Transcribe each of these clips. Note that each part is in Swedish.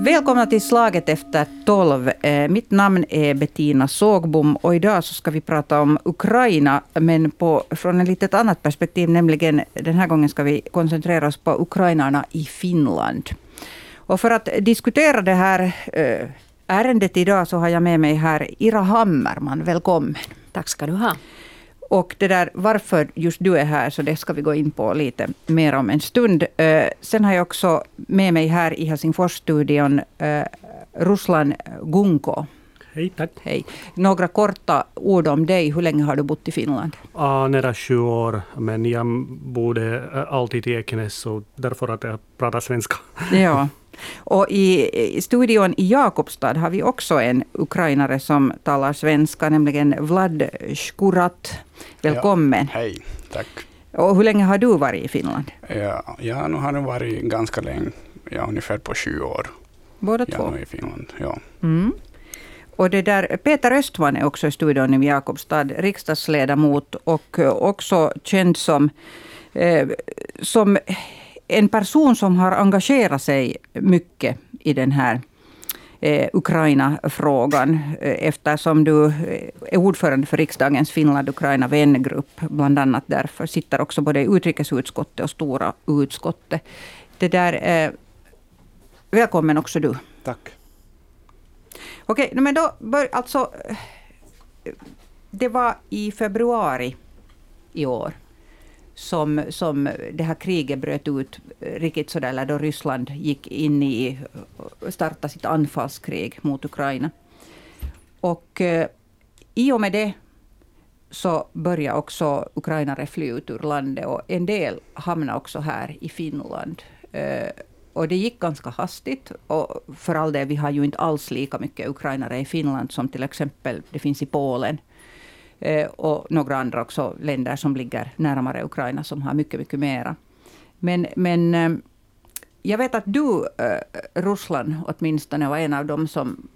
Välkomna till Slaget efter tolv. Eh, mitt namn är Bettina Sågbom och idag så ska vi prata om Ukraina, men på, från ett litet annat perspektiv, nämligen den här gången ska vi koncentrera oss på ukrainarna i Finland. Och för att diskutera det här eh, ärendet idag så har jag med mig här Ira Hammerman. Välkommen. Tack ska du ha. Och det där varför just du är här, så det ska vi gå in på lite mer om en stund. Uh, sen har jag också med mig här i Helsingforsstudion uh, Ruslan Gunko. Hej, tack. Hej. Några korta ord om dig. Hur länge har du bott i Finland? Uh, nära 20 år, men jag bodde alltid i Ekenäs, så därför att jag pratar svenska. Ja. Och i, i studion i Jakobstad har vi också en ukrainare som talar svenska, nämligen Vlad Skurat. Välkommen. Ja, hej, tack. Och hur länge har du varit i Finland? Ja, jag har nu varit ganska länge, ja, ungefär på sju år. Båda två? i Finland, ja. Mm. Och det där, Peter Östman är också i studion i Jakobstad, riksdagsledamot och också känd som, eh, som en person som har engagerat sig mycket i den här eh, Ukraina-frågan eh, eftersom du eh, är ordförande för riksdagens Finland-Ukraina vängrupp. Bland annat därför sitter också både utrikesutskottet och stora utskottet. Det där, eh, välkommen också du. Tack. Okej, men då bör, alltså, eh, det var i februari i år som, som det här kriget bröt ut riktigt sådär, eller då Ryssland gick in i, startade sitt anfallskrig mot Ukraina. Och eh, i och med det så började också ukrainare fly ut ur landet och en del hamnade också här i Finland. Eh, och det gick ganska hastigt. Och för all del, vi har ju inte alls lika mycket ukrainare i Finland som till exempel det finns i Polen. Eh, och några andra också länder som ligger närmare Ukraina som har mycket, mycket mera. Men, men eh, jag vet att du, eh, Ryssland åtminstone, var en av dem som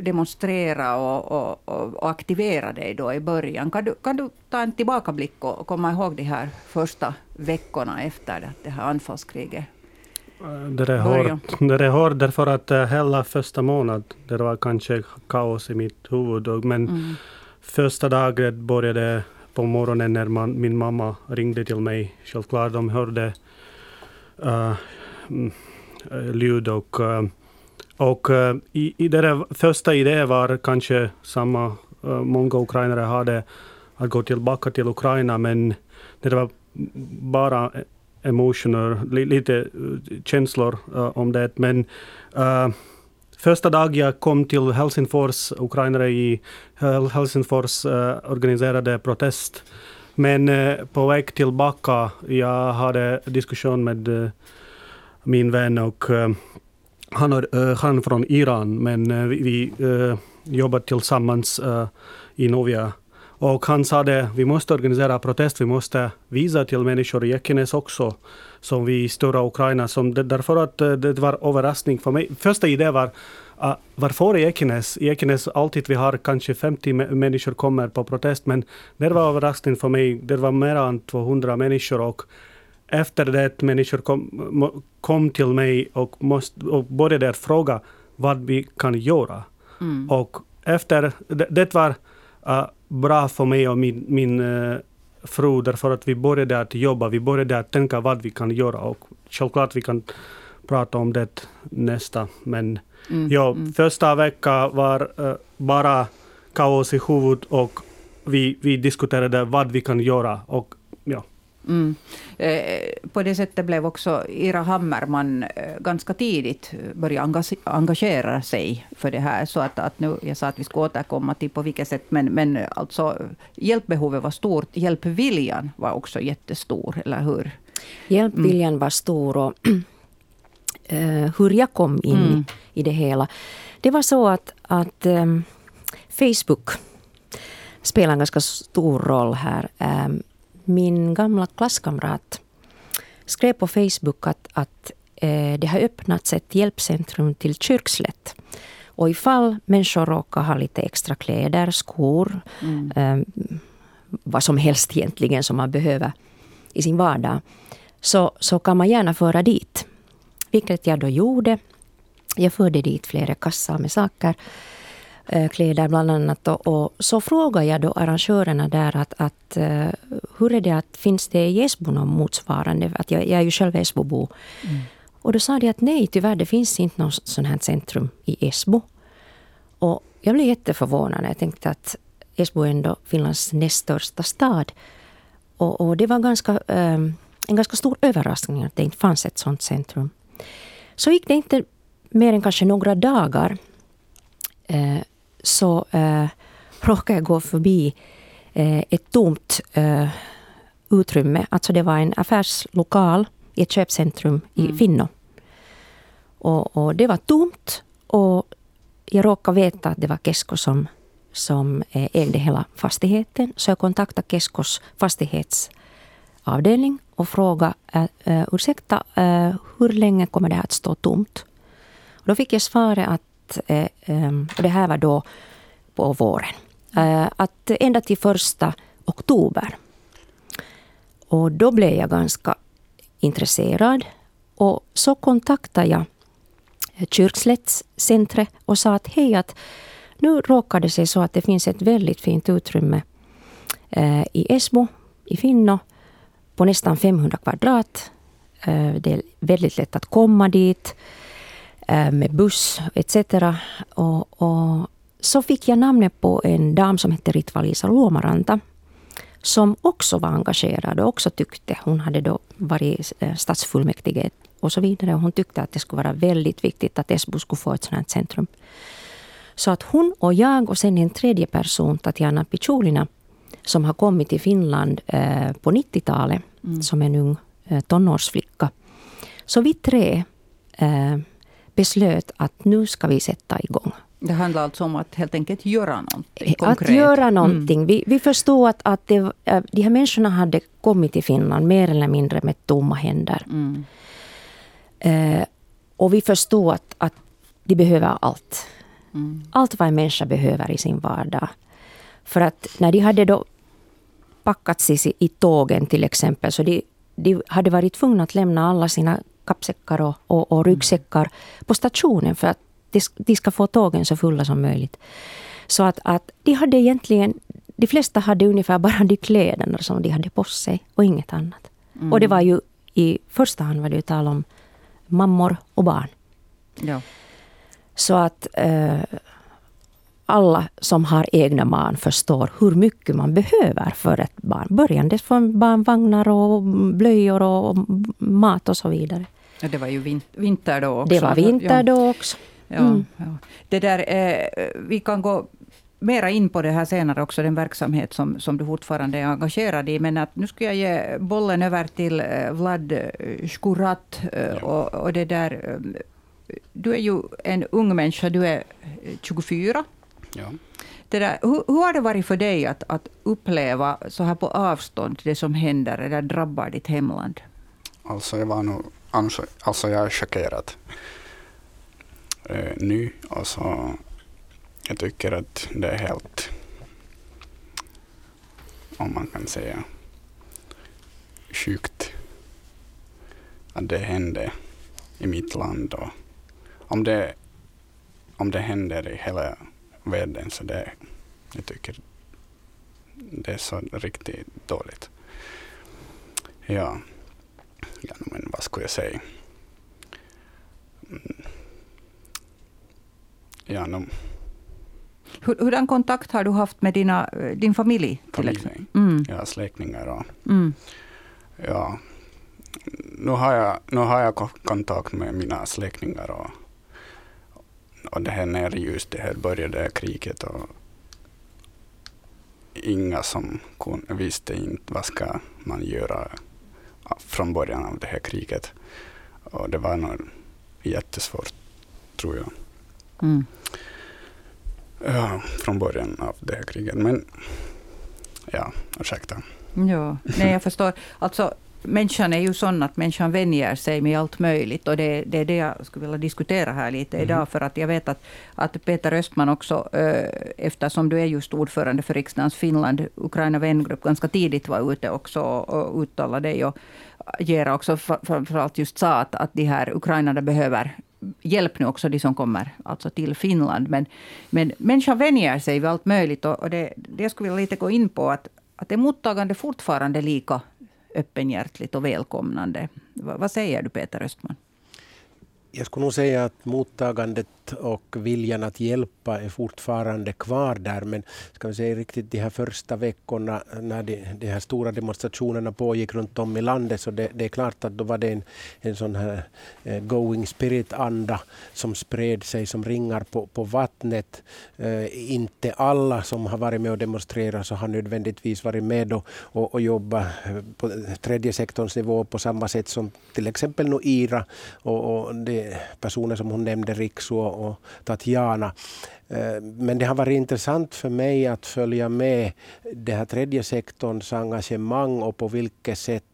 demonstrerade och, och, och, och aktiverade dig då i början. Kan du, kan du ta en tillbakablick och komma ihåg de här första veckorna efter det här anfallskriget det är, hårt, det är hårt därför att hela första månaden det var kanske kaos i mitt huvud. Men mm. Första dagen började på morgonen när man, min mamma ringde till mig. Självklart de hörde uh, ljud och, uh, och uh, i, i det första idén var kanske samma, uh, många ukrainare hade att gå tillbaka till Ukraina men det var bara emotioner, lite känslor om det. Men Första dagen jag kom till Helsingfors, ukrainare i Helsingfors uh, organiserade protest. Men uh, på väg tillbaka, jag hade diskussion med uh, min vän och han är han från Iran, men vi, vi jobbar tillsammans i Novia. Och han sa det, vi måste organisera protest, vi måste visa till människor i Ekenäs också som vi störa Ukraina. Som därför att eh, det var överraskning för mig. Första idén var uh, varför i Ekenäs? I Ekenäs alltid vi har kanske 50 människor kommer på protest, men det var överraskning för mig. Det var mer än 200 människor och efter det människor kom, kom till mig och, måste, och började fråga vad vi kan göra. Mm. Och efter, det, det var uh, bra för mig och min, min uh, fru därför att vi började att jobba, vi började att tänka vad vi kan göra och självklart vi kan prata om det nästa. Men mm, ja, mm. första veckan var uh, bara kaos i huvudet och vi, vi diskuterade vad vi kan göra. Och, ja. Mm. Eh, på det sättet blev också Ira Hammerman eh, ganska tidigt började engagera sig för det här. Så att, att nu, jag sa att vi ska återkomma till på vilket sätt, men, men alltså, hjälpbehovet var stort. Hjälpviljan var också jättestor, eller hur? Hjälpviljan mm. var stor och uh, hur jag kom in mm. i det hela. Det var så att, att um, Facebook spelar en ganska stor roll här. Um, min gamla klasskamrat skrev på Facebook att, att eh, det har öppnats ett hjälpcentrum till Kyrkslätt. Och ifall människor råkar ha lite extra kläder, skor, mm. eh, vad som helst egentligen som man behöver i sin vardag. så, så kan man gärna föra dit. Vilket jag då gjorde. Jag förde dit flera kassar med saker, kläder bland annat. Och, och, så frågade jag då arrangörerna där att, att eh, hur är det att finns det i Esbo någon motsvarande? Att jag, jag är ju själv Esbobo. Mm. Och då sa de att nej, tyvärr det finns inte något sånt här centrum i Esbo. Och jag blev jätteförvånad. Jag tänkte att Esbo är ändå Finlands näst största stad. Och, och det var ganska, um, en ganska stor överraskning att det inte fanns ett sånt centrum. Så gick det inte mer än kanske några dagar eh, så eh, råkade jag gå förbi eh, ett tomt eh, utrymme. Alltså det var en affärslokal i ett köpcentrum i mm. Finno. Och, och, det var tomt och jag råkade veta att det var Kesko som, som eh, ägde hela fastigheten. Så jag kontaktade Keskos fastighetsavdelning och frågade äh, ursäkta, äh, hur länge kommer det här att stå tomt? Och då fick jag svaret att, äh, och det här var då på våren, eh, att ända till första oktober. Och då blev jag ganska intresserad. Och så kontaktade jag eh, Kyrkslättscentret och sa att hej, att nu råkar det sig så att det finns ett väldigt fint utrymme eh, i Esbo, i Finno, på nästan 500 kvadrat. Eh, det är väldigt lätt att komma dit eh, med buss etc. Och, och, så fick jag namnet på en dam som hette Ritva-Lisa Luomaranta som också var engagerad och också tyckte, hon hade då varit eh, stadsfullmäktige och så vidare. Och hon tyckte att det skulle vara väldigt viktigt att Esbo skulle få ett sådant centrum. Så att hon och jag och sen en tredje person, Tatjana Pichulina, som har kommit till Finland eh, på 90-talet, mm. som en ung eh, tonårsflicka. Så vi tre eh, beslöt att nu ska vi sätta igång. Det handlar alltså om att helt enkelt göra någonting konkret? Att göra någonting. Mm. Vi, vi förstod att, att det, eh, de här människorna hade kommit till Finland mer eller mindre med tomma händer. Mm. Eh, och vi förstod att, att de behöver allt. Mm. Allt vad en människa behöver i sin vardag. För att när de hade då packats i, i tågen till exempel, så de, de hade varit tvungna att lämna alla sina kappsäckar och, och, och ryggsäckar på stationen för att de, ska få tågen så fulla som möjligt. Så att, att de hade egentligen, de flesta hade ungefär bara de kläderna som de hade på sig och inget annat. Mm. Och det var ju i första hand var det tal om mammor och barn. Ja. Så att eh, alla som har egna barn förstår hur mycket man behöver för ett barn. Börjande från barnvagnar och blöjor och mat och så vidare. Ja, det var ju vinter då också. Det var vinter då också. Ja, mm. ja. Det där, eh, vi kan gå mera in på det här senare också, den verksamhet som, som du fortfarande är engagerad i. Men att nu ska jag ge bollen över till eh, Vlad Skurat. Eh. Och, och, det där, eh, du är ju en ung människa, du är 24. Ja. Det där, hur, hur, har det varit för dig att, att uppleva så här på avstånd det som händer eller drabbar ditt hemland? Alltså jag var nog, Alltså, alltså jag är chockerad Uh, nu. Alltså, jag tycker att det är helt, om man kan säga, sjukt att det hände i mitt land. Och om, det, om det händer i hela världen så det, jag tycker det är så riktigt dåligt. Ja, ja men vad skulle jag säga? Mm. Ja, no. Hur, hurdan kontakt har du haft med dina, din familj? Till Mm. Ja, släktingar och... Mm. Ja, nu har, jag, nu har jag kontakt med mina släktingar och, och det här när just det här började kriget och inga som kun, visste inte vad ska man göra från början av det här kriget. Och det var nog jättesvårt, tror jag. Mm. Ja, från början av det här kriget. Men ja, ursäkta. Ja, nej jag förstår. Alltså, människan är ju sån att människan vänjer sig med allt möjligt. Och det, det är det jag skulle vilja diskutera här lite mm. idag. För att jag vet att, att Peter Östman också, eftersom du är just ordförande för riksdagens Finland, Ukraina vängrupp, ganska tidigt var ute också och uttalade dig. Och Gera också framförallt just sa att, att de här ukrainarna behöver hjälp nu också, de som kommer alltså till Finland. Men, men människan vänjer sig vid allt möjligt. Och, och det, det jag skulle vilja lite gå in på, att, att är mottagande fortfarande lika öppenhjärtligt och välkomnande? Vad, vad säger du Peter Östman? Jag skulle nog säga att mottagandet och viljan att hjälpa är fortfarande kvar där. Men ska vi säga riktigt de här första veckorna när de, de här stora demonstrationerna pågick runt om i landet så det, det är klart att då var det en, en sån här eh, going spirit-anda som spred sig som ringar på, på vattnet. Eh, inte alla som har varit med och demonstrerat så har nödvändigtvis varit med och, och, och jobbat eh, på tredje sektorns nivå på samma sätt som till exempel nu IRA och, och det personer som hon nämnde, Riksu och Tatjana. Eh, men det har varit intressant för mig att följa med den här tredje sektorns engagemang och på vilket sätt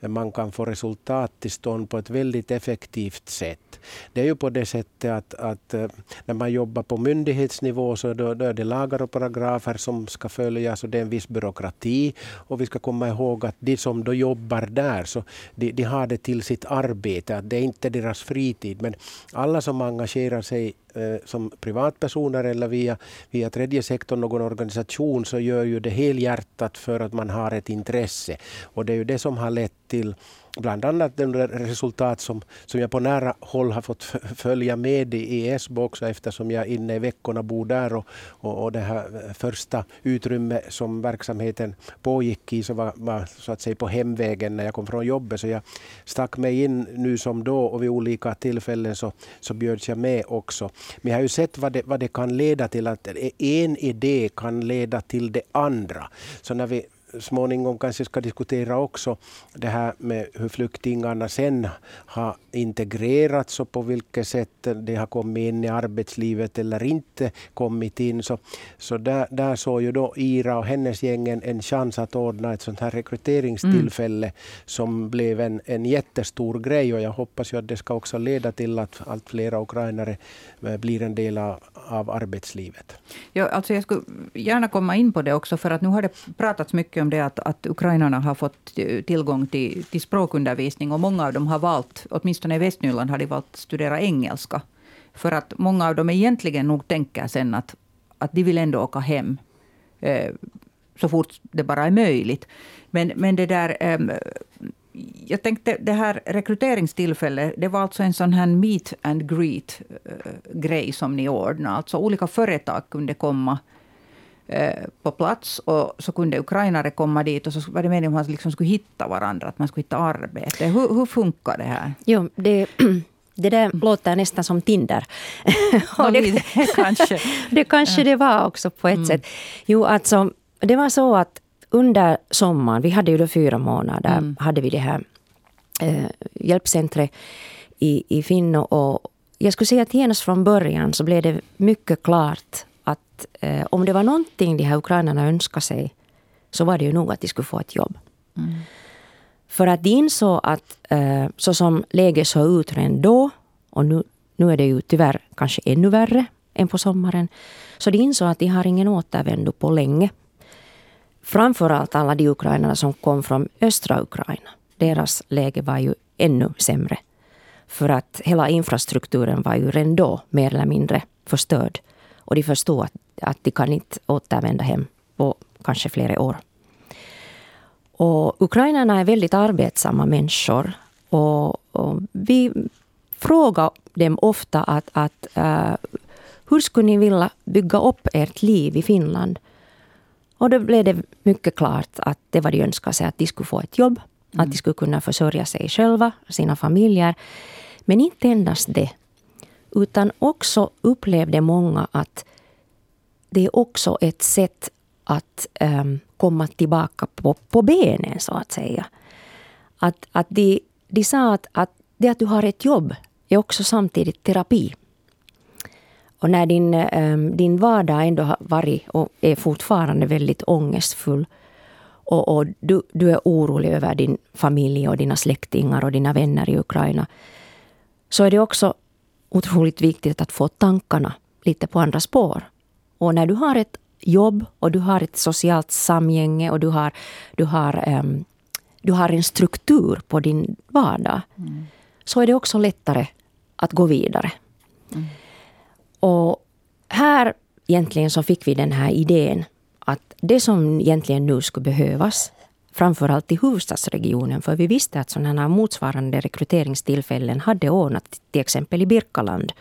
man kan få resultat till stånd på ett väldigt effektivt sätt. Det är ju på det sättet att, att eh, när man jobbar på myndighetsnivå så då, då är det lagar och paragrafer som ska följas och det är en viss byråkrati. Och vi ska komma ihåg att de som då jobbar där så de, de har det till sitt arbete, att det är inte deras fritid. Men alla som engagerar sig Eh, som privatpersoner eller via, via tredje sektorn, någon organisation, så gör ju det helhjärtat för att man har ett intresse. Och det är ju det som har lett till bland annat de resultat som, som jag på nära håll har fått följa med i Esbo också eftersom jag inne i veckorna bor där och, och, och det här första utrymme som verksamheten pågick i så var, var så att säga på hemvägen när jag kom från jobbet. Så jag stack mig in nu som då och vid olika tillfällen så, så bjöds jag med också. Men jag har ju sett vad det, vad det kan leda till, att en idé kan leda till det andra. Så när vi småningom kanske ska diskutera också det här med hur flyktingarna sen har integrerats och på vilket sätt de har kommit in i arbetslivet eller inte kommit in. Så, så där, där såg ju då Ira och hennes gäng en, chans att ordna ett sånt här rekryteringstillfälle mm. som blev en, en jättestor grej och jag hoppas ju att det ska också leda till att allt fler ukrainare eh, blir en del av, av arbetslivet. Ja, alltså jag skulle gärna komma in på det också för att nu har det pratats mycket mycket om det att, att ukrainarna har fått tillgång till, till språkundervisning. Och många av dem har valt, åtminstone i Västnyland, har de valt att studera engelska. För att många av dem egentligen nog tänker sen att, att de vill ändå åka hem. Eh, så fort det bara är möjligt. Men, men det där... Eh, jag tänkte det här rekryteringstillfället, det var alltså en sån här meet and greet-grej eh, som ni ordnade. Alltså olika företag kunde komma på plats. Och så kunde ukrainare komma dit och så var det meningen att man liksom skulle hitta varandra, att man skulle hitta arbete. Hur, hur funkar det här? Jo, det, det där låter nästan som Tinder. och det, kanske. det kanske det var också på ett mm. sätt. Jo, alltså, det var så att under sommaren, vi hade ju då fyra månader, mm. hade vi det här eh, hjälpcentret i, i Finno. Och jag skulle säga att genast från början så blev det mycket klart eh, om det var någonting de här ukrainarna önskade sig så var det ju nog att de skulle få ett jobb. Mm. För att de insåg att eh, så som läget såg ut redan då och nu, nu är det ju tyvärr kanske ännu värre än på sommaren. Så de insåg att de har ingen återvändo på länge. Framförallt alla de ukrainarna som kom från östra Ukraina. Deras läge var ju ännu sämre. För att hela infrastrukturen var ju redan då mer eller mindre förstörd. Och de förstod att att de kan inte återvända hem på kanske flera år. Och ukrainarna är väldigt arbetsamma människor. Och, och vi frågar dem ofta att, att uh, hur skulle ni vilja bygga upp ert liv i Finland? Och då blev det mycket klart att det var de önskade sig, att de skulle få ett jobb. Mm. Att de skulle kunna försörja sig själva, sina familjer. Men inte endast det. Utan också upplevde många att det är också ett sätt att um, komma tillbaka på, på benen, så att säga. Att, att de, de sa att, att det att du har ett jobb är också samtidigt terapi. Och när din, um, din vardag ändå har varit och är fortfarande väldigt ångestfull och, och du, du är orolig över din familj och dina släktingar och dina vänner i Ukraina, så är det också otroligt viktigt att få tankarna lite på andra spår. Och när du har ett jobb och du har ett socialt samgänge och du har, du har, um, du har en struktur på din vardag, mm. så är det också lättare att gå vidare. Mm. Och här egentligen så fick vi den här idén att det som egentligen nu skulle behövas, framförallt i huvudstadsregionen, för vi visste att sådana här motsvarande rekryteringstillfällen hade ordnat till exempel i Birkaland.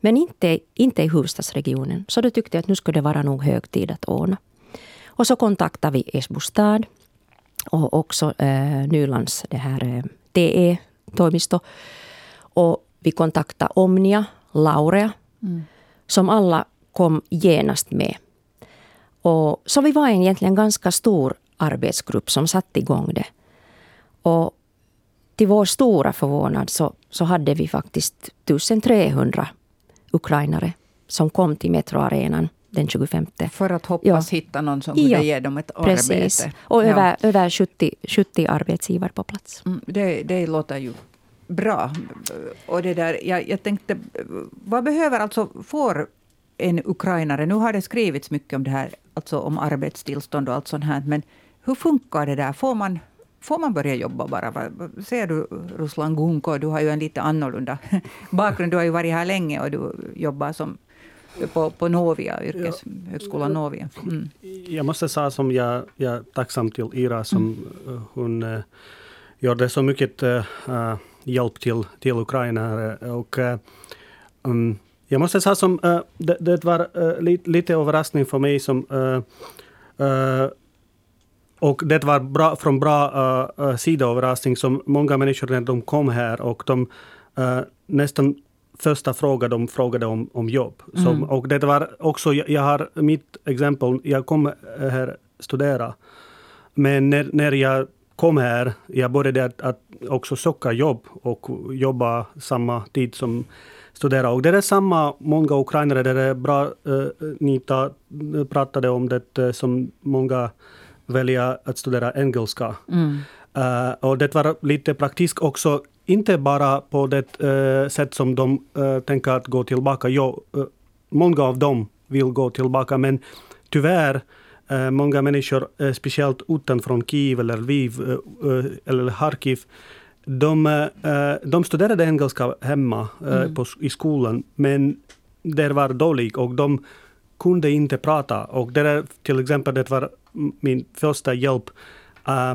Men inte, inte i huvudstadsregionen. Så då tyckte jag att nu skulle det vara nog hög tid att ordna. Och så kontaktade vi Esbo stad och också eh, Nylands det här eh, TE, toimisto. Och vi kontaktade Omnia, Laurea, mm. som alla kom genast med. Och, så vi var egentligen en ganska stor arbetsgrupp som satte igång det. Och till vår stora förvånad så, så hade vi faktiskt 1300 ukrainare som kom till metroarenan den 25. För att hoppas ja. hitta någon som kunde ja, ge dem ett precis. arbete. Och ja. över, över 70, 70 arbetsgivare på plats. Mm, det, det låter ju bra. Och det där, jag, jag tänkte, vad behöver alltså, får en ukrainare, nu har det skrivits mycket om det här, alltså om arbetstillstånd och allt sånt här, men hur funkar det där? Får man, får man börja jobba bara? Ser du Ruslan Gunko, du har ju en lite annorlunda bakgrund. Du har ju varit här länge och du jobbar som på, på Novia, yrkeshögskolan Novia. Mm. Jag måste säga som jag, jag är tacksam till Ira som mm. hon uh, gjorde så mycket uh, hjälp till, till Ukraina. Och, uh, um, jag måste säga som det, det, var lite, lite överraskning för mig som och det var bra, från bra uh, sida överraskning som många människor när de kom här och de uh, nästan första frågan de frågade om, om jobb. Mm. Som, och det var också, jag, jag, har mitt exempel, jag kom här studera. Men när, när jag kom här, jag började att, att också söka jobb och jobba samma tid som studera. Och det är samma, många ukrainare, det är bra, uh, ni ta, pratade om det som många välja att studera engelska. Mm. Uh, och det var lite praktiskt också, inte bara på det uh, sätt som de uh, tänker att gå tillbaka. Jo, många av dem vill gå tillbaka, men tyvärr många människor, speciellt utanför Kiev eller Lviv eller Harkiv, de, de studerade engelska hemma mm. på, i skolan, men det var dåligt och de kunde inte prata. Och det är till exempel, det var min första hjälp uh,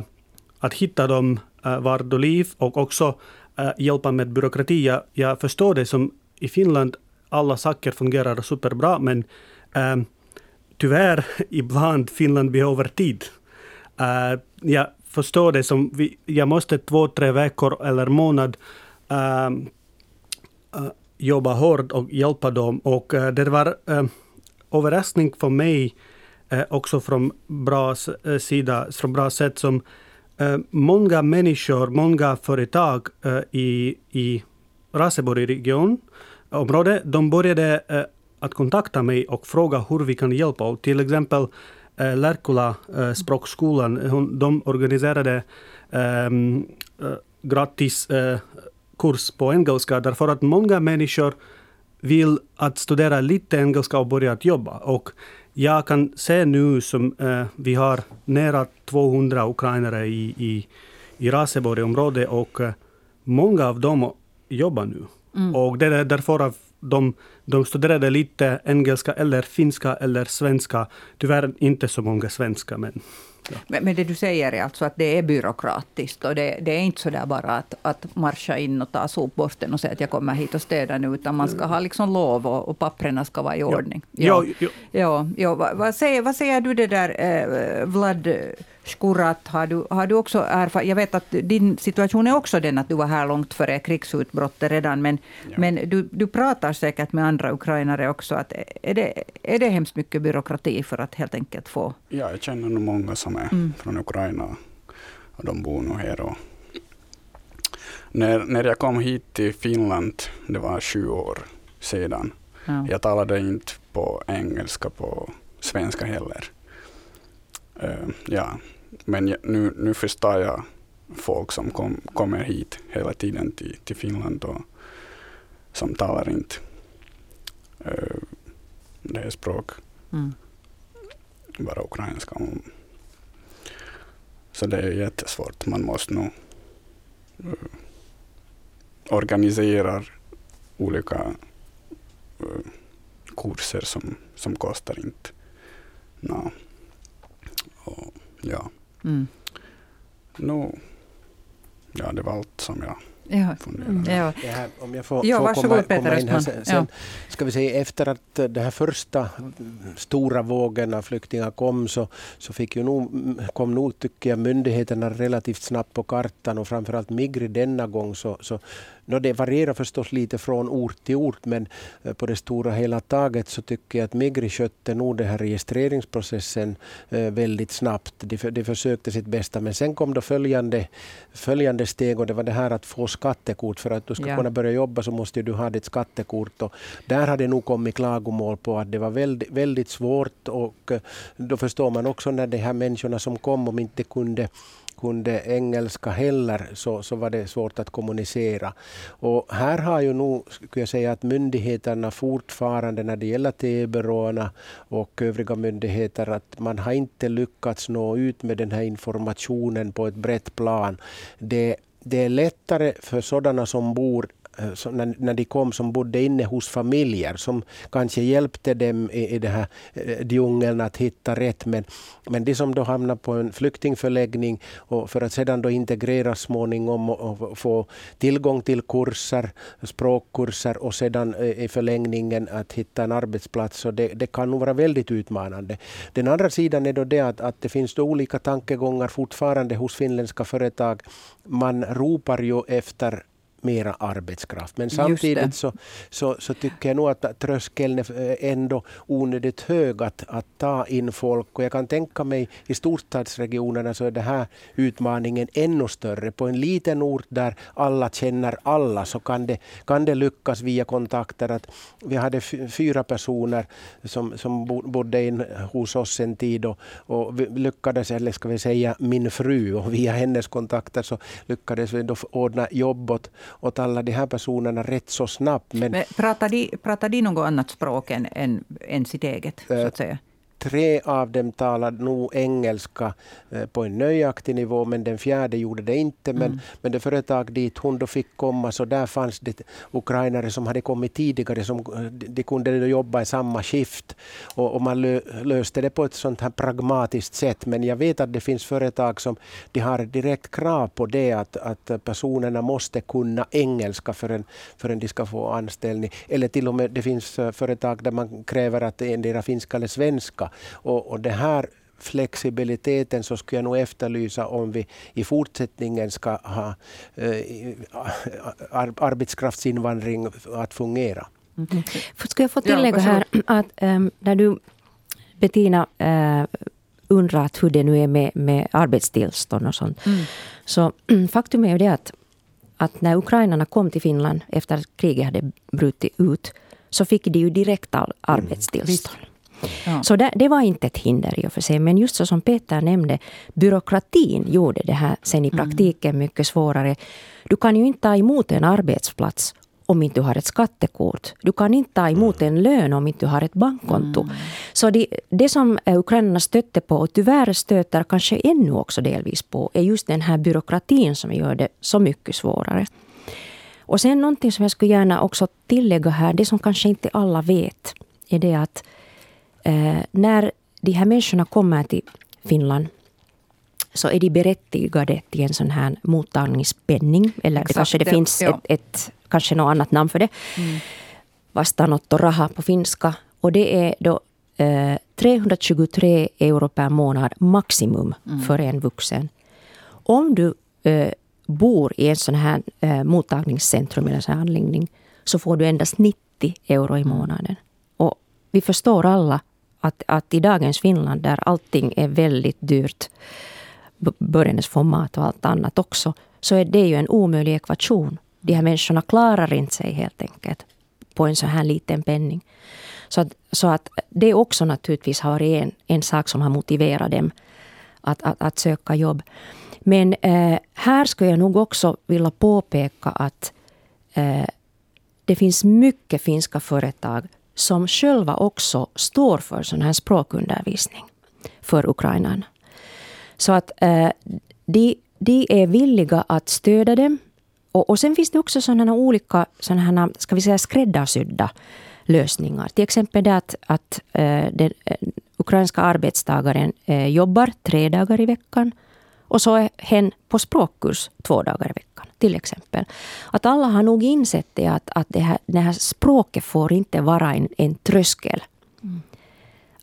att hitta dem uh, var de liv och också uh, hjälpa med byråkrati. Jag, jag förstår det som i Finland, alla saker fungerar superbra, men uh, tyvärr ibland Finland behöver tid. Uh, jag förstår det som, vi, jag måste två, tre veckor eller månad uh, uh, jobba hårt och hjälpa dem. Och det var överraskning för mig Eh, också från bra eh, sida, från bra sätt som eh, många människor, många företag eh, i, i Raseborg-region, område, de började eh, att kontakta mig och fråga hur vi kan hjälpa. Och till exempel eh, Lärkula eh, språkskolan, hon, de organiserade ehm, eh, gratis eh, kurs på engelska därför att många människor vill att studera lite engelska och börja att jobba. Och jag kan se nu som eh, vi har nära 200 ukrainare i, i, i Raseborg-området och eh, många av dem jobbar nu. Mm. Och det är därför att de, de studerade lite engelska eller finska eller svenska. Tyvärr inte så många svenska, men Ja. Men, men, det du säger är alltså att det är byråkratiskt och det, det är inte så där bara att, att marscha in och ta sopborsten och säga att jag kommer hit och städa nu, utan man ska ha liksom lov och, och papperna ska vara i ordning. Ja. Ja, ja. ja, ja. Vad, vad, säger, vad säger du det där, eh, Vlad Skurat, har du, har du också erfarenhet? Jag vet att din situation är också den att du var här långt före krigsutbrottet redan, men, ja. men du, du pratar säkert med andra ukrainare också. Att är, det, är det hemskt mycket byråkrati för att helt enkelt få... Ja, jag känner nog många som är mm. från Ukraina och de bor nog här. Och när, när jag kom hit till Finland, det var sju år sedan, ja. jag talade inte på engelska, på svenska heller. Uh, ja, men nu, nu förstår jag folk som kom, kommer hit hela tiden till, till Finland och som talar inte uh, det här språk, mm. bara ukrainska. Så det är jättesvårt. Man måste nog uh, organisera olika uh, kurser som, som kostar inte. No. Och, ja. Mm. No, ja, det var allt som jag Ja. Ja. Här, om jag får, ja, får komma, komma in här sen, sen ska vi säga efter att de här första stora vågorna flyktingar kom så, så fick ju nog, kom nog tycker jag myndigheterna relativt snabbt på kartan och framförallt Migri denna gång så, så No, det varierar förstås lite från ort till ort men eh, på det stora hela taget så tycker jag att Migri skötte nog den här registreringsprocessen eh, väldigt snabbt. De, de försökte sitt bästa men sen kom då följande, följande steg och det var det här att få skattekort. För att du ska ja. kunna börja jobba så måste du ha ditt skattekort. Och där hade nog kommit klagomål på att det var väldigt, väldigt svårt och eh, då förstår man också när de här människorna som kom om inte kunde kunde engelska heller så, så var det svårt att kommunicera. Och här har ju nog, skulle jag säga, att myndigheterna fortfarande när det gäller tebyråerna och övriga myndigheter att man har inte lyckats nå ut med den här informationen på ett brett plan. Det, det är lättare för sådana som bor Eh, när, när de kom som bodde inne hos familjer som kanske hjälpte dem i, i den här eh, djungeln att hitta rätt. Men, men de som då hamnar på en flyktingförläggning och för att sedan då integreras småningom och, och få tillgång till kurser, språkkurser och sedan eh, i förlängningen att hitta en arbetsplats. Så det, det kan nog vara väldigt utmanande. Den andra sidan är då det att, att det finns då olika tankegångar fortfarande hos finländska företag. Man ropar ju efter mera arbetskraft. Men samtidigt så, så, så, tycker jag nog att tröskeln är ändå onödigt hög att, att ta in folk. Och jag kan tänka mig i storstadsregionerna så är den här utmaningen ännu större. På en liten ort där alla känner alla så kan det, kan det lyckas via kontakter. Att vi hade fyra personer som, som bodde in hos oss en tid och, och lyckades, eller ska vi säga min fru, och via hennes kontakter så lyckades vi då ordna jobb åt, åt alla de här personerna rätt så snabbt. Men, men pratar, de, pratar de något annat språk än, än, än sitt eget? så att säga? Tre av dem talade nog engelska eh, på en nöjaktig nivå men den fjärde gjorde det inte. Men, mm. men det företag dit hon då fick komma så där fanns det ukrainare som hade kommit tidigare. Som, eh, de kunde jobba i samma skift och, och man lö, löste det på ett sånt här pragmatiskt sätt. Men jag vet att det finns företag som de har direkt krav på det att, att personerna måste kunna engelska förrän, förrän de ska få anställning. Eller till och med det finns eh, företag där man kräver att endera finska eller svenska. Och, och det här flexibiliteten så skulle jag nog efterlysa om vi i fortsättningen ska ha eh, arbetskraftsinvandring att fungera. Mm. Ska jag få tillägga här att um, när du Bettina uh, undrat hur det nu är med, med arbetstillstånd och sånt. Mm. Så faktum är ju det att, att när ukrainarna kom till Finland efter att kriget hade brutit ut så fick de ju direkt mm. arbetstillstånd. Mm. Ja. Så det, det, var inte ett hinder i och för sig. Men just så som Peter nämnde, byråkratin gjorde det här sen i mm. praktiken mycket svårare. Du kan ju inte ta emot en arbetsplats om inte du har ett skattekort. Du kan inte ta emot en lön om inte du har ett bankkonto. Mm. Så det, det som ukrainarna stötte på, och tyvärr stöter kanske ännu också delvis på, är just den här byråkratin som gör det så mycket svårare. Och sen någonting som jag skulle gärna också tillägga här, det som kanske inte alla vet, är det att Eh, när de här människorna kommer till Finland så är de berättigade till en sån här mottagningspenning. Eller Exakt, det kanske det, det finns ja. ett, ett, kanske något annat namn för det. Mm. Vastaanottoraha på finska. Och det är då eh, 323 euro per månad maximum mm. för en vuxen. Om du eh, bor i en sån här eh, mottagningscentrum eller sån här anläggning så får du endast 90 euro i månaden. Och vi förstår alla att, att i dagens Finland där allting är väldigt dyrt, börjandes få mat och allt annat också, så är det ju en omöjlig ekvation. De här människorna klarar inte sig helt enkelt på en så här liten penning. Så att, så att det också naturligtvis har varit en, en sak som har motiverat dem att, att, att söka jobb. Men eh, här skulle jag nog också vilja påpeka att eh, det finns mycket finska företag som själva också står för sån här språkundervisning för ukrainarna. Så att eh, de, de är villiga att stödja dem. Och, och sen finns det också sådana olika sådana ska vi säga, skräddarsydda lösningar. Till exempel det att, att eh, den eh, ukrainska arbetstagaren eh, jobbar tre dagar i veckan och så är hen på språkkurs två dagar i veckan. Till exempel. Att alla har nog insett det att, att det, här, det här språket får inte vara en, en tröskel. Mm.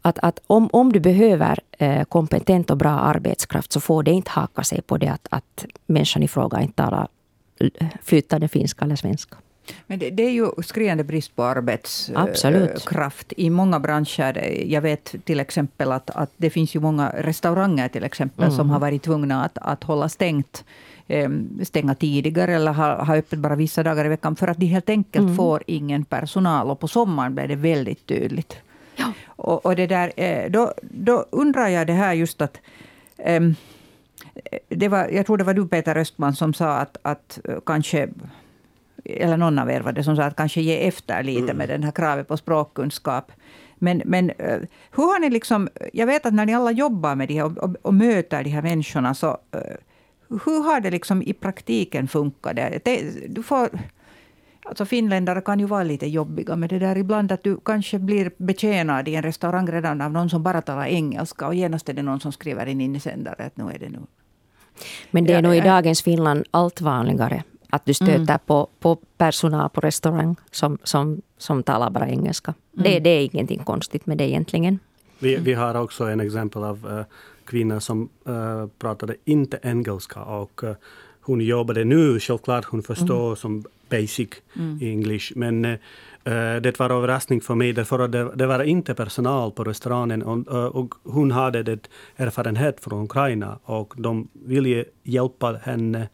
Att, att om, om du behöver eh, kompetent och bra arbetskraft så får det inte haka sig på det att, att människan i fråga inte talar flytande finska eller svenska. Men det, det, är ju skriande brist på arbetskraft i många branscher. Jag vet till exempel att, att det finns ju många restauranger till exempel mm. som har varit tvungna att, att hålla stängt ehm, stänga tidigare eller ha, ha öppet bara vissa dagar i veckan för att de helt enkelt mm. får ingen personal. Och på sommaren blir det väldigt tydligt. Ja. Och, och det där, eh, då, då undrar jag det här just att um, det var, jag tror det var du Peter Östman som sa att, att kanske eller någon av er var det som sa att kanske ge efter lite mm. med den här kravet på språkkunskap. Men, men eh, hur har ni liksom, jag vet att när ni alla jobbar med det här och, och, och möter de här människorna, så eh, hur har det liksom i praktiken funkat? Det, du får, alltså finländare kan ju vara lite jobbiga med det där ibland att du kanske blir betjänad i en restaurang redan av någon som bara talar engelska och genast är det någon som skriver in insändare att nu är det nu men det är nog i dagens Finland allt vanligare att du stöter mm. på, på personal på restaurang som, som, som talar bara engelska. Mm. Det, det är ingenting konstigt med det egentligen. Vi, vi har också en exempel av uh, kvinna som uh, pratade inte engelska och uh, hon jobbade nu, självklart hon förstår mm. som basic mm. English, men uh, det var överraskning för mig därför att det, det var inte personal på restaurangen och, och hon hade det erfarenhet från Ukraina och de ville hjälpa henne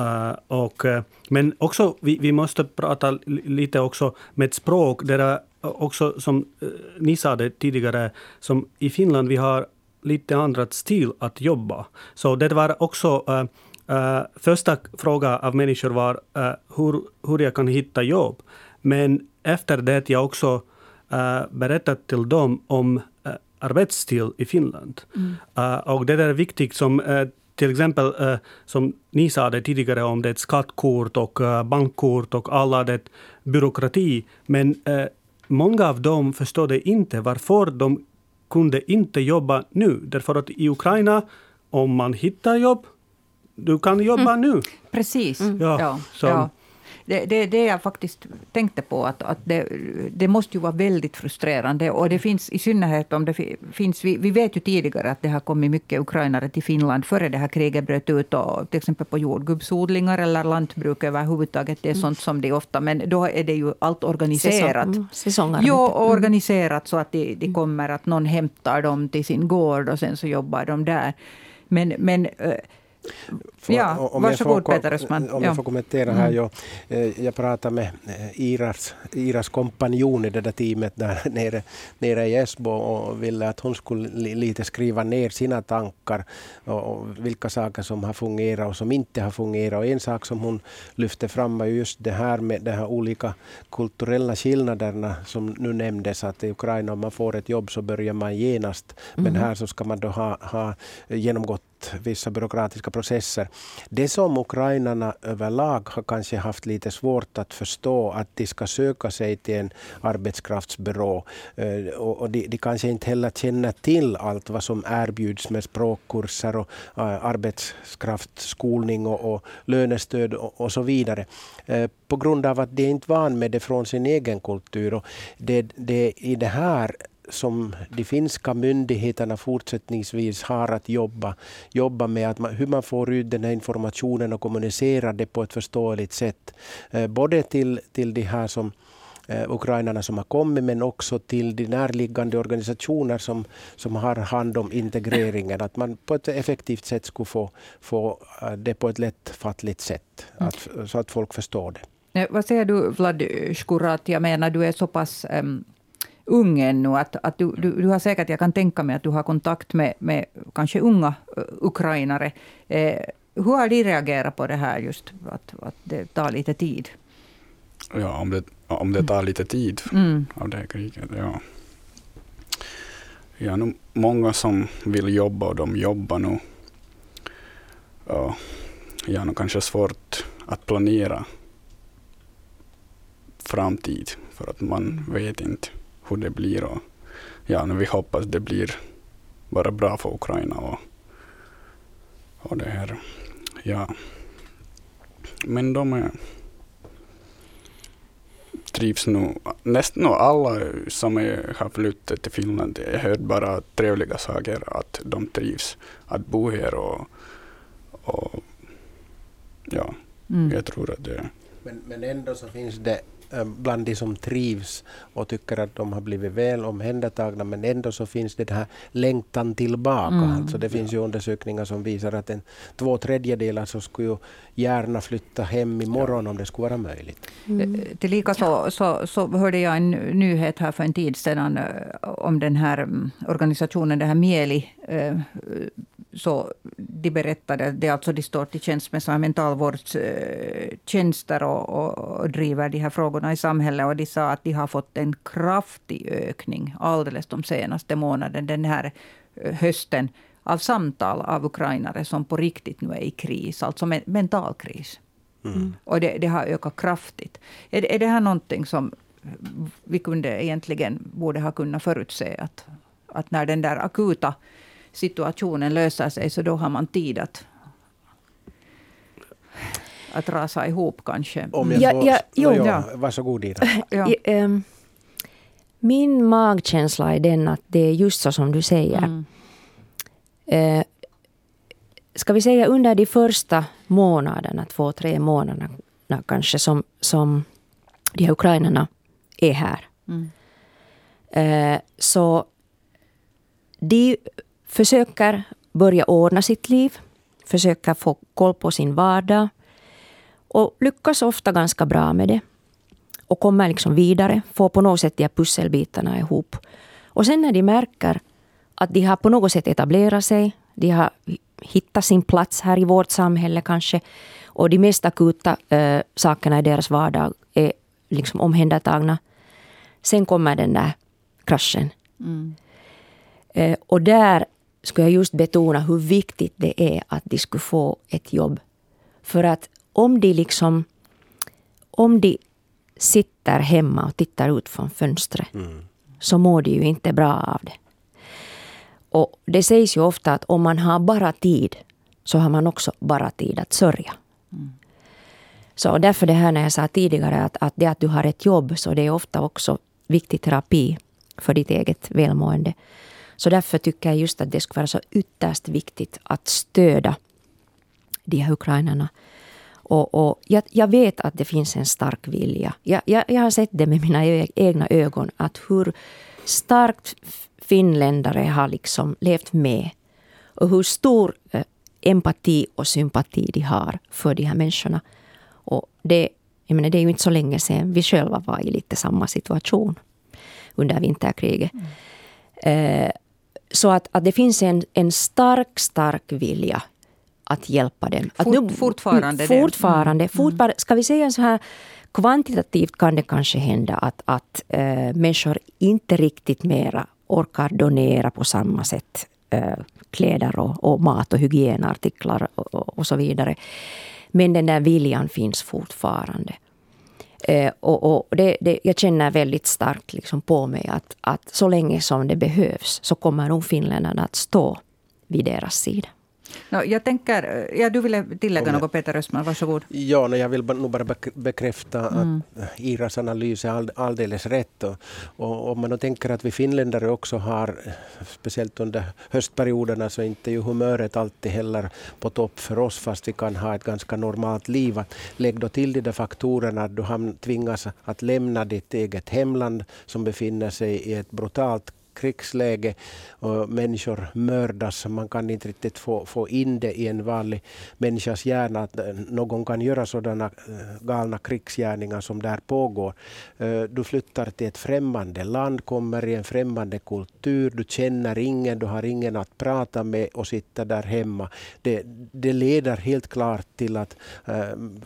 Uh, och, uh, men också, vi, vi måste prata lite också med språk. Det är också, som uh, ni sa det tidigare, som i Finland vi har lite andra stil att jobba. Så det var också första frågan av människor var hur, hur jag kan hitta jobb. Men efter det jag också berättat till dem om arbetsstil i Finland. Mm. och det är viktigt som till exempel eh, som ni sa det tidigare om det skattkort och eh, bankkort och alla det byråkrati. Men eh, många av dem förstår inte varför de kunde inte jobba nu. Därför att i Ukraina, om man hittar jobb, du kan jobba mm. nu. Precis. Mm. Ja, ja, så. ja. Det, det, det jag faktiskt tänkte på, att, att det, det måste ju vara väldigt frustrerande. Och det finns i synnerhet om det finns... Vi, vi vet ju tidigare att det har kommit mycket ukrainare till Finland före det här kriget bröt ut. Och, till exempel på jordgubbsodlingar eller lantbruk överhuvudtaget. Det är mm. sånt som det ofta... Men då är det ju allt organiserat. Säsong, säsongarbete. Jo, organiserat så att de, de mm. kommer att någon hämtar dem till sin gård och sen så jobbar de där. Men, men för, ja, om varsågod jag får, Peter Östman. Om ja. jag får kommentera här. Mm. Jag, eh, jag pratade med eh, Iras, Iras kompanjon i det där teamet där nere, nere i Esbo och ville att hon skulle lite skriva ner sina tankar och, och vilka saker som har fungerat och som inte har fungerat. Och en sak som hon lyfte fram var just det här med de här olika kulturella skillnaderna som nu nämndes att i Ukraina om man får ett jobb så börjar man genast. Men mm. här så ska man då ha, ha genomgått vissa byråkratiska processer. Det som ukrainarna överlag har kanske haft lite svårt att förstå att de ska söka sig till en arbetskraftsbyrå eh, och de, de kanske inte heller känner till allt vad som erbjuds med språkkurser och eh, arbetskraftsskolning och, och lönestöd och, och så vidare eh, på grund av att de inte är van med det från sin egen kultur. Och det, det, I det här som de finska myndigheterna fortsättningsvis har att jobba, jobba med, att man, hur man får ut den här informationen och kommunicera det på ett förståeligt sätt. Eh, både till, till de här som eh, ukrainarna som har kommit men också till de närliggande organisationer som, som har hand om integreringen. Att man på ett effektivt sätt skulle få, få eh, det på ett lättfattligt sätt, att, så att folk förstår det. Vad säger du Vlad Skurat? Jag menar, du är så pass um ung ännu. Att, att du, du, du har säkert, jag kan tänka mig att du har kontakt med, med kanske unga ukrainare. Eh, hur har de reagerat på det här, just att, att det tar lite tid? Ja, om det, om det tar lite tid mm. av det här kriget, ja. Ja, nu många som vill jobba och de jobbar nu. Ja, ja nu kanske svårt att planera framtid för att man mm. vet inte hur det blir. Och, ja, nu vi hoppas det blir bara bra för Ukraina och, och det här. Ja. Men de är, trivs nog, nästan alla som är, har flyttat till Finland, jag har hört bara trevliga saker, att de trivs att bo här och, och ja, mm. jag tror att det men, men ändå så finns det bland de som trivs och tycker att de har blivit väl omhändertagna men ändå så finns det den här längtan tillbaka. Mm. Alltså det finns ju undersökningar som visar att en två tredjedelar så skulle gärna flytta hem imorgon ja. om det skulle vara möjligt. Mm. Eh, Tillika så, så, så hörde jag en nyhet här för en tid sedan eh, om den här mm, organisationen, det här Mieli så de berättade, det är alltså de står till tjänst med mentalvårdstjänster och, och, och, driver de här frågorna i samhället. Och de sa att de har fått en kraftig ökning alldeles de senaste månaderna, den här eh, hösten, av samtal av ukrainare som på riktigt nu är i kris, alltså mental kris. Mm. Och det, det, har ökat kraftigt. Är, är det här någonting som vi kunde egentligen borde ha kunnat förutse? Att, att när den där akuta situationen löser sig, så då har man tid att att rasa ihop kanske. Om jag får, ja, ja, jo, ja. Varsågod Ida. ja. Min magkänsla är den att det är just så som du säger. Mm. Eh, ska vi säga under de första månaderna, två, tre månaderna kanske, som, som de här ukrainarna är här. Mm. Eh, så de försöker börja ordna sitt liv, försöker få koll på sin vardag och lyckas ofta ganska bra med det. Och kommer liksom vidare, får på något sätt de här pusselbitarna ihop. Och sen när de märker att de har på något sätt etablerat sig, de har hittat sin plats här i vårt samhälle kanske, och de mest akuta äh, sakerna i deras vardag är liksom omhändertagna. Sen kommer den där kraschen. Mm. Äh, och där skulle jag just betona hur viktigt det är att de skulle få ett jobb. För att om de liksom om de sitter hemma och tittar ut från fönstret mm. så mår de ju inte bra av det. Och det sägs ju ofta att om man har bara tid så har man också bara tid att sörja. Mm. Så därför det här när jag sa tidigare att, att det att du har ett jobb så det är ofta också viktig terapi för ditt eget välmående. Så därför tycker jag just att det skulle vara så ytterst viktigt att stödja de här ukrainarna. Och, och jag, jag, vet att det finns en stark vilja. Jag, jag, jag, har sett det med mina e-, egna ögon, att hur starkt finländare har liksom levt med. Och hur stor eh, empati och sympati de har för de här människorna. Och det, jag menar, det är ju inte så länge sedan vi själva var i lite samma situation under vinterkriget. Mm. Eh, så att, att det finns en, en stark, stark vilja att hjälpa dem. Att Fort, nu, fortfarande? Fortfarande. Mm. fortfarande. Ska vi säga så här, kvantitativt kan det kanske hända att, att äh, människor inte riktigt mera orkar donera på samma sätt eh, kläder och, och, mat och hygienartiklar och, och, och, så vidare. Men den där viljan finns fortfarande. Eh, och, och det, det, jag känner väldigt starkt liksom på mig att, att så länge som det behövs så kommer nog finländarna att stå vid deras sida. No, jag tänker, ja, du ville tillägga något Peter Östman, varsågod. Ja, no, jag vill nog bara bekräfta mm. att Iras analys är all, alldeles rätt. Och, och om man då tänker att vi finländare också har, speciellt under höstperioderna, så är inte ju humöret alltid heller på topp för oss, fast vi kan ha ett ganska normalt liv. Lägg då till de där faktorerna att du tvingas att lämna ditt eget hemland som befinner sig i ett brutalt krigsläge och människor mördas. Man kan inte riktigt få, få in det i en vanlig människas hjärna att eh, någon kan göra sådana eh, galna krigsgärningar som där pågår. Eh, du flyttar till ett främmande land, kommer i en främmande kultur, du känner ingen, du har ingen att prata med och sitta där hemma. Det, det leder helt klart till att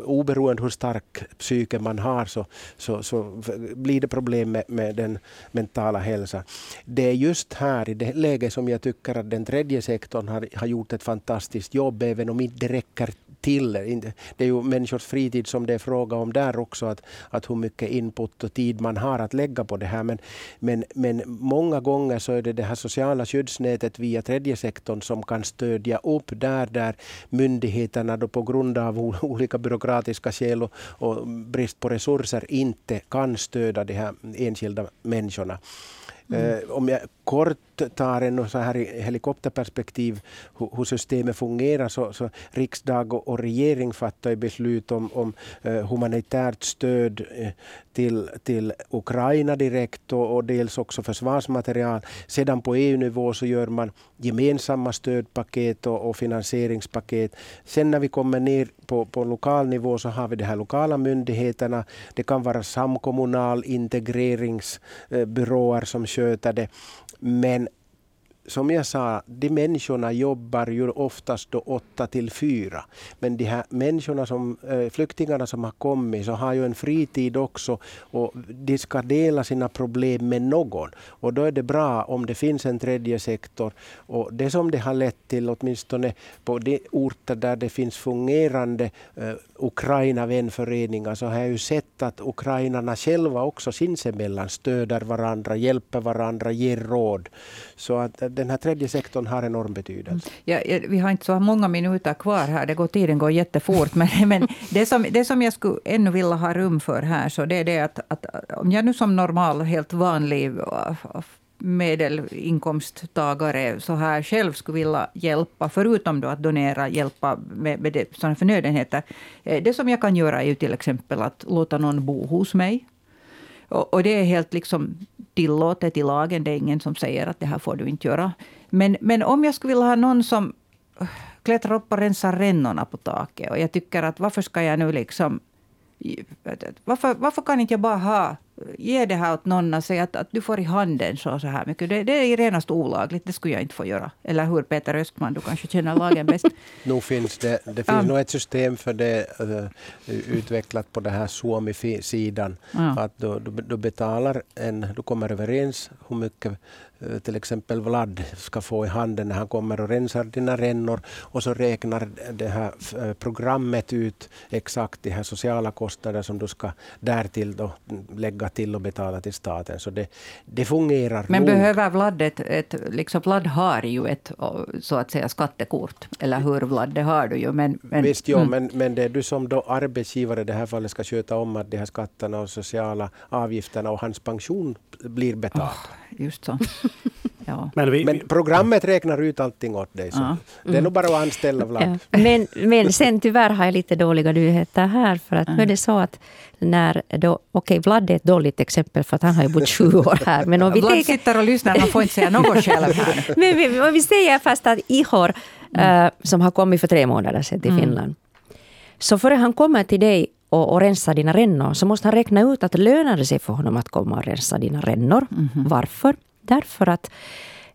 oberoende hur stark psyke man har så, så, så blir det problem med, med den mentala hälsan. Det det är just här i det läget som jag tycker att den tredje sektorn har, har gjort ett fantastiskt jobb, även om inte det räcker till. Det är ju människors fritid som det är fråga om där också, att, att hur mycket input och tid man har att lägga på det här. Men, men, men många gånger så är det det här sociala skyddsnätet via tredje sektorn som kan stödja upp där, där myndigheterna då på grund av olika byråkratiska skäl och, och brist på resurser inte kan stödja de här enskilda människorna. Mm. Eh, om jag kort tar en så här helikopterperspektiv hur, hur systemet fungerar så, så riksdag och, och regering fattar ju beslut om, om eh, humanitärt stöd eh, till, till Ukraina direkt och, och, dels också försvarsmaterial. Sedan på EU-nivå så gör man gemensamma stödpaket och, och, finansieringspaket. Sen när vi kommer ner på, på lokal nivå så har vi de här lokala myndigheterna. Det kan vara samkommunal integreringsbyråer eh, som sköter det. Men som jag sa, de människorna jobbar ju oftast då åtta till fyra. Men de här människorna som, eh, flyktingarna som har kommit så har ju en fritid också och de ska dela sina problem med någon. Och då är det bra om det finns en tredje sektor. Och det som det har lett till, åtminstone på de orter där det finns fungerande eh, Ukraina-vänföreningar, så har jag ju sett att ukrainarna själva också sinsemellan stöder varandra, hjälper varandra, ger råd. Så att eh, den här tredje sektorn har enorm betydelse. Mm. Ja, vi har inte så många minuter kvar här. Det går, tiden går jättefort. Men, men det, som, det som jag skulle ännu vilja ha rum för här, så det är det att, att om jag nu som normal, helt vanlig medelinkomsttagare så här själv skulle vilja hjälpa, förutom då att donera, hjälpa med, med det, sådana förnödenheter. Eh, det som jag kan göra är ju till exempel att låta någon bo hos mig. Och, och, det är helt liksom tillåtet i lagen. Det är ingen som säger att det här får du inte göra. Men, men om jag skulle vilja ha någon som äh, klättrar upp och rensar rännorna på taket. Och jag tycker att varför ska jag nu liksom... Äh, äh, varför, varför kan inte jag bara ha ge det här åt någon och säga att, att du får i handen så, så här mycket. Det, det är renast olagligt. Det skulle jag inte få göra. Eller hur Peter Östman, du kanske känner lagen bäst. nu finns det, det finns um. nog ett system för det uh, utvecklat på den här Suomi-sidan. Ja. Att du, du, du, betalar en, du kommer överens hur mycket till exempel Vlad ska få i handen när han kommer och rensar dina rännor och så räknar det här eh, programmet ut exakt de här sociala kostnader som du ska därtill då lägga till och betala till staten. Så det, det fungerar Men nog. behöver Vlad ett, ett, liksom Vlad har ju ett så att säga skattekort, eller hur Vlad, det har du ju. Men, men, Visst, jo, mm. men, men det är du som då arbetsgivare i det här fallet ska sköta om att de här skatterna och sociala avgifterna och hans pension blir betald. Oh just så. Ja. Men, vi, men, programmet räknar ut allting åt dig. Så ja. Det är mm. nog bara att anställa Vlad. Ja. Men, men sen tyvärr har jag lite dåliga nyheter här. För att mm. nu är det så att när då, okej okay, Vlad är ett dåligt exempel för att han har ju bott sju år här. Men om vi Vlad tänker, sitter och lyssnar, man får inte säga något själv här. men om vi säger fast att Ihor, mm. uh, som har kommit för tre månader sedan till mm. Finland. Så före han kommer till dig och, och rensa dina rännor så måste han räkna ut att det lönar sig för honom att komma och rensa dina rännor. Mm -hmm. Varför? Därför att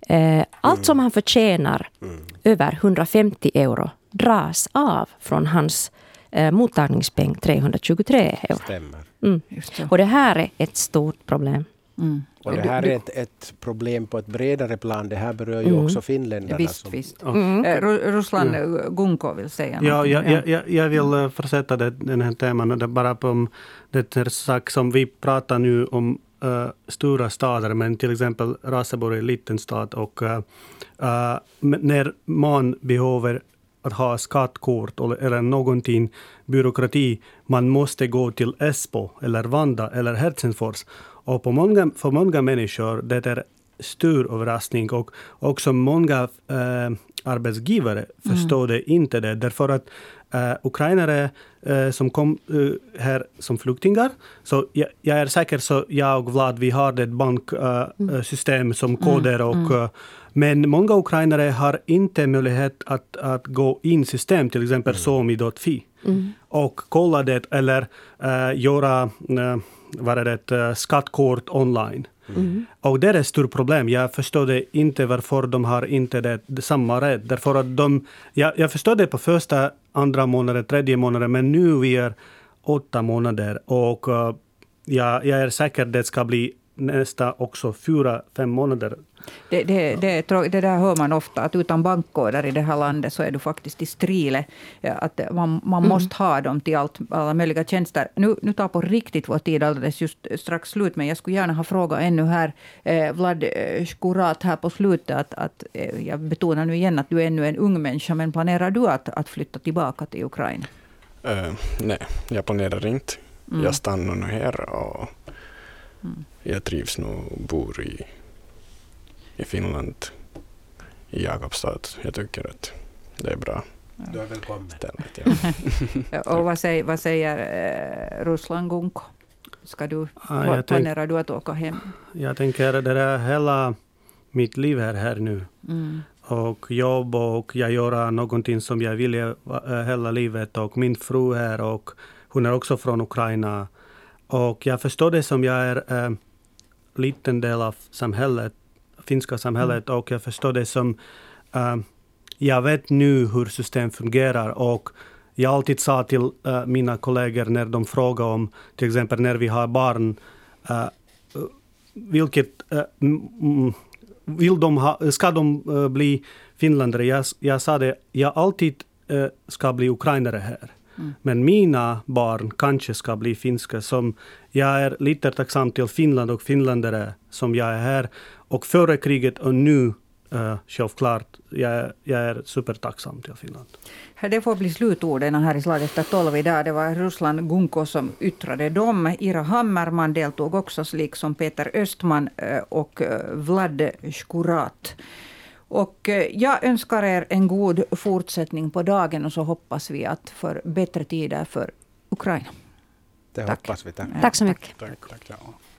eh, allt som han förtjänar mm. över 150 euro dras av från hans eh, mottagningspeng 323 euro. Stämmer. Mm. Och det här är ett stort problem. Mm. Och det här är ett, ett, problem på ett bredare plan. Det här berör ju mm. också finländarna. Visst, som... visst. Mm. Eh, Ruslan ja. Gunko vill säga ja, något. Ja, jag, jag vill uh, fortsätta det, den här teman. Det bara på det här sak som vi pratar nu om uh, stora städer, men till exempel Raseborg är en liten stad. Och, uh, uh, när man behöver att ha skattkort eller någonting byråkrati, man måste gå till Espo eller Vanda eller Helsingfors och på många, för många människor det är stor överraskning och också många äh, arbetsgivare förstår det inte det. Därför att uh, ukrainare uh, som kom här som flyktingar, så jag, jag, är säker så jag och Vlad, vi har ett banksystem mm. som koder och mm. men många ukrainare har inte möjlighet att, att gå in i system, till exempel mm. Somi.fi, mm. och kolla det eller göra är det, skattkort online. Mm. Och det är ett stort problem. Jag förstår inte varför de har inte det, det samma rätt. Därför att de, jag, jag förstår det på första, andra månaden, tredje månaden, men nu vi är åtta månader och uh, jag, jag är säker att det ska bli nästa också fyra, fem månader. Det, det, det, det där hör man ofta, att utan bankkoder i det här landet så är du faktiskt i strile. Att man, man mm. måste ha dem till allt, alla möjliga tjänster. Nu, nu tar på riktigt vår tid alldeles just strax slut, men jag skulle gärna ha frågat ännu här, eh, Vlad Skurat här på slutet, att, att eh, jag betonar nu igen att du är ännu en ung människa, men planerar du att, att flytta tillbaka till Ukraina? Uh, nej, jag planerar inte. Mm. Jag stannar nu här och Mm. Jag trivs nog och bor i, i Finland, i Jakobstad. Jag tycker att det är bra. Du är välkommen. Stället, ja. och vad säger, vad säger eh, Ruslan Gunko? Ska du, ja, planerar du att åka hem? Jag tänker, det är hela mitt liv är här nu. Mm. Och jobb och jag gör någonting som jag vill eh, hela livet. Och min fru är och hon är också från Ukraina. Och jag förstår det som jag är en äh, liten del av samhället, finska samhället, och jag förstår det som äh, jag vet nu hur system fungerar och jag alltid sa till äh, mina kollegor när de frågar om, till exempel när vi har barn, äh, vilket, äh, vill de ha, ska de bli finländare? Jag, jag sa det, jag alltid ska bli ukrainare här. Mm. Men mina barn kanske ska bli finska. Som jag är lite tacksam till Finland och finländare som jag är här. Och före kriget och nu Uh, självklart, jag, jag är supertacksam till Finland. Det får bli slutorden här i Slag efter tolv idag. Det var Ruslan Gunko som yttrade dem. Ira Hammerman deltog också, liksom Peter Östman uh, och uh, Vlad Skurat. Och eh, jag önskar er en god fortsättning på dagen och så hoppas vi att för bättre tider för Ukraina. Det tack. hoppas vi. Tack, tack så mycket. Tack, tack, tack,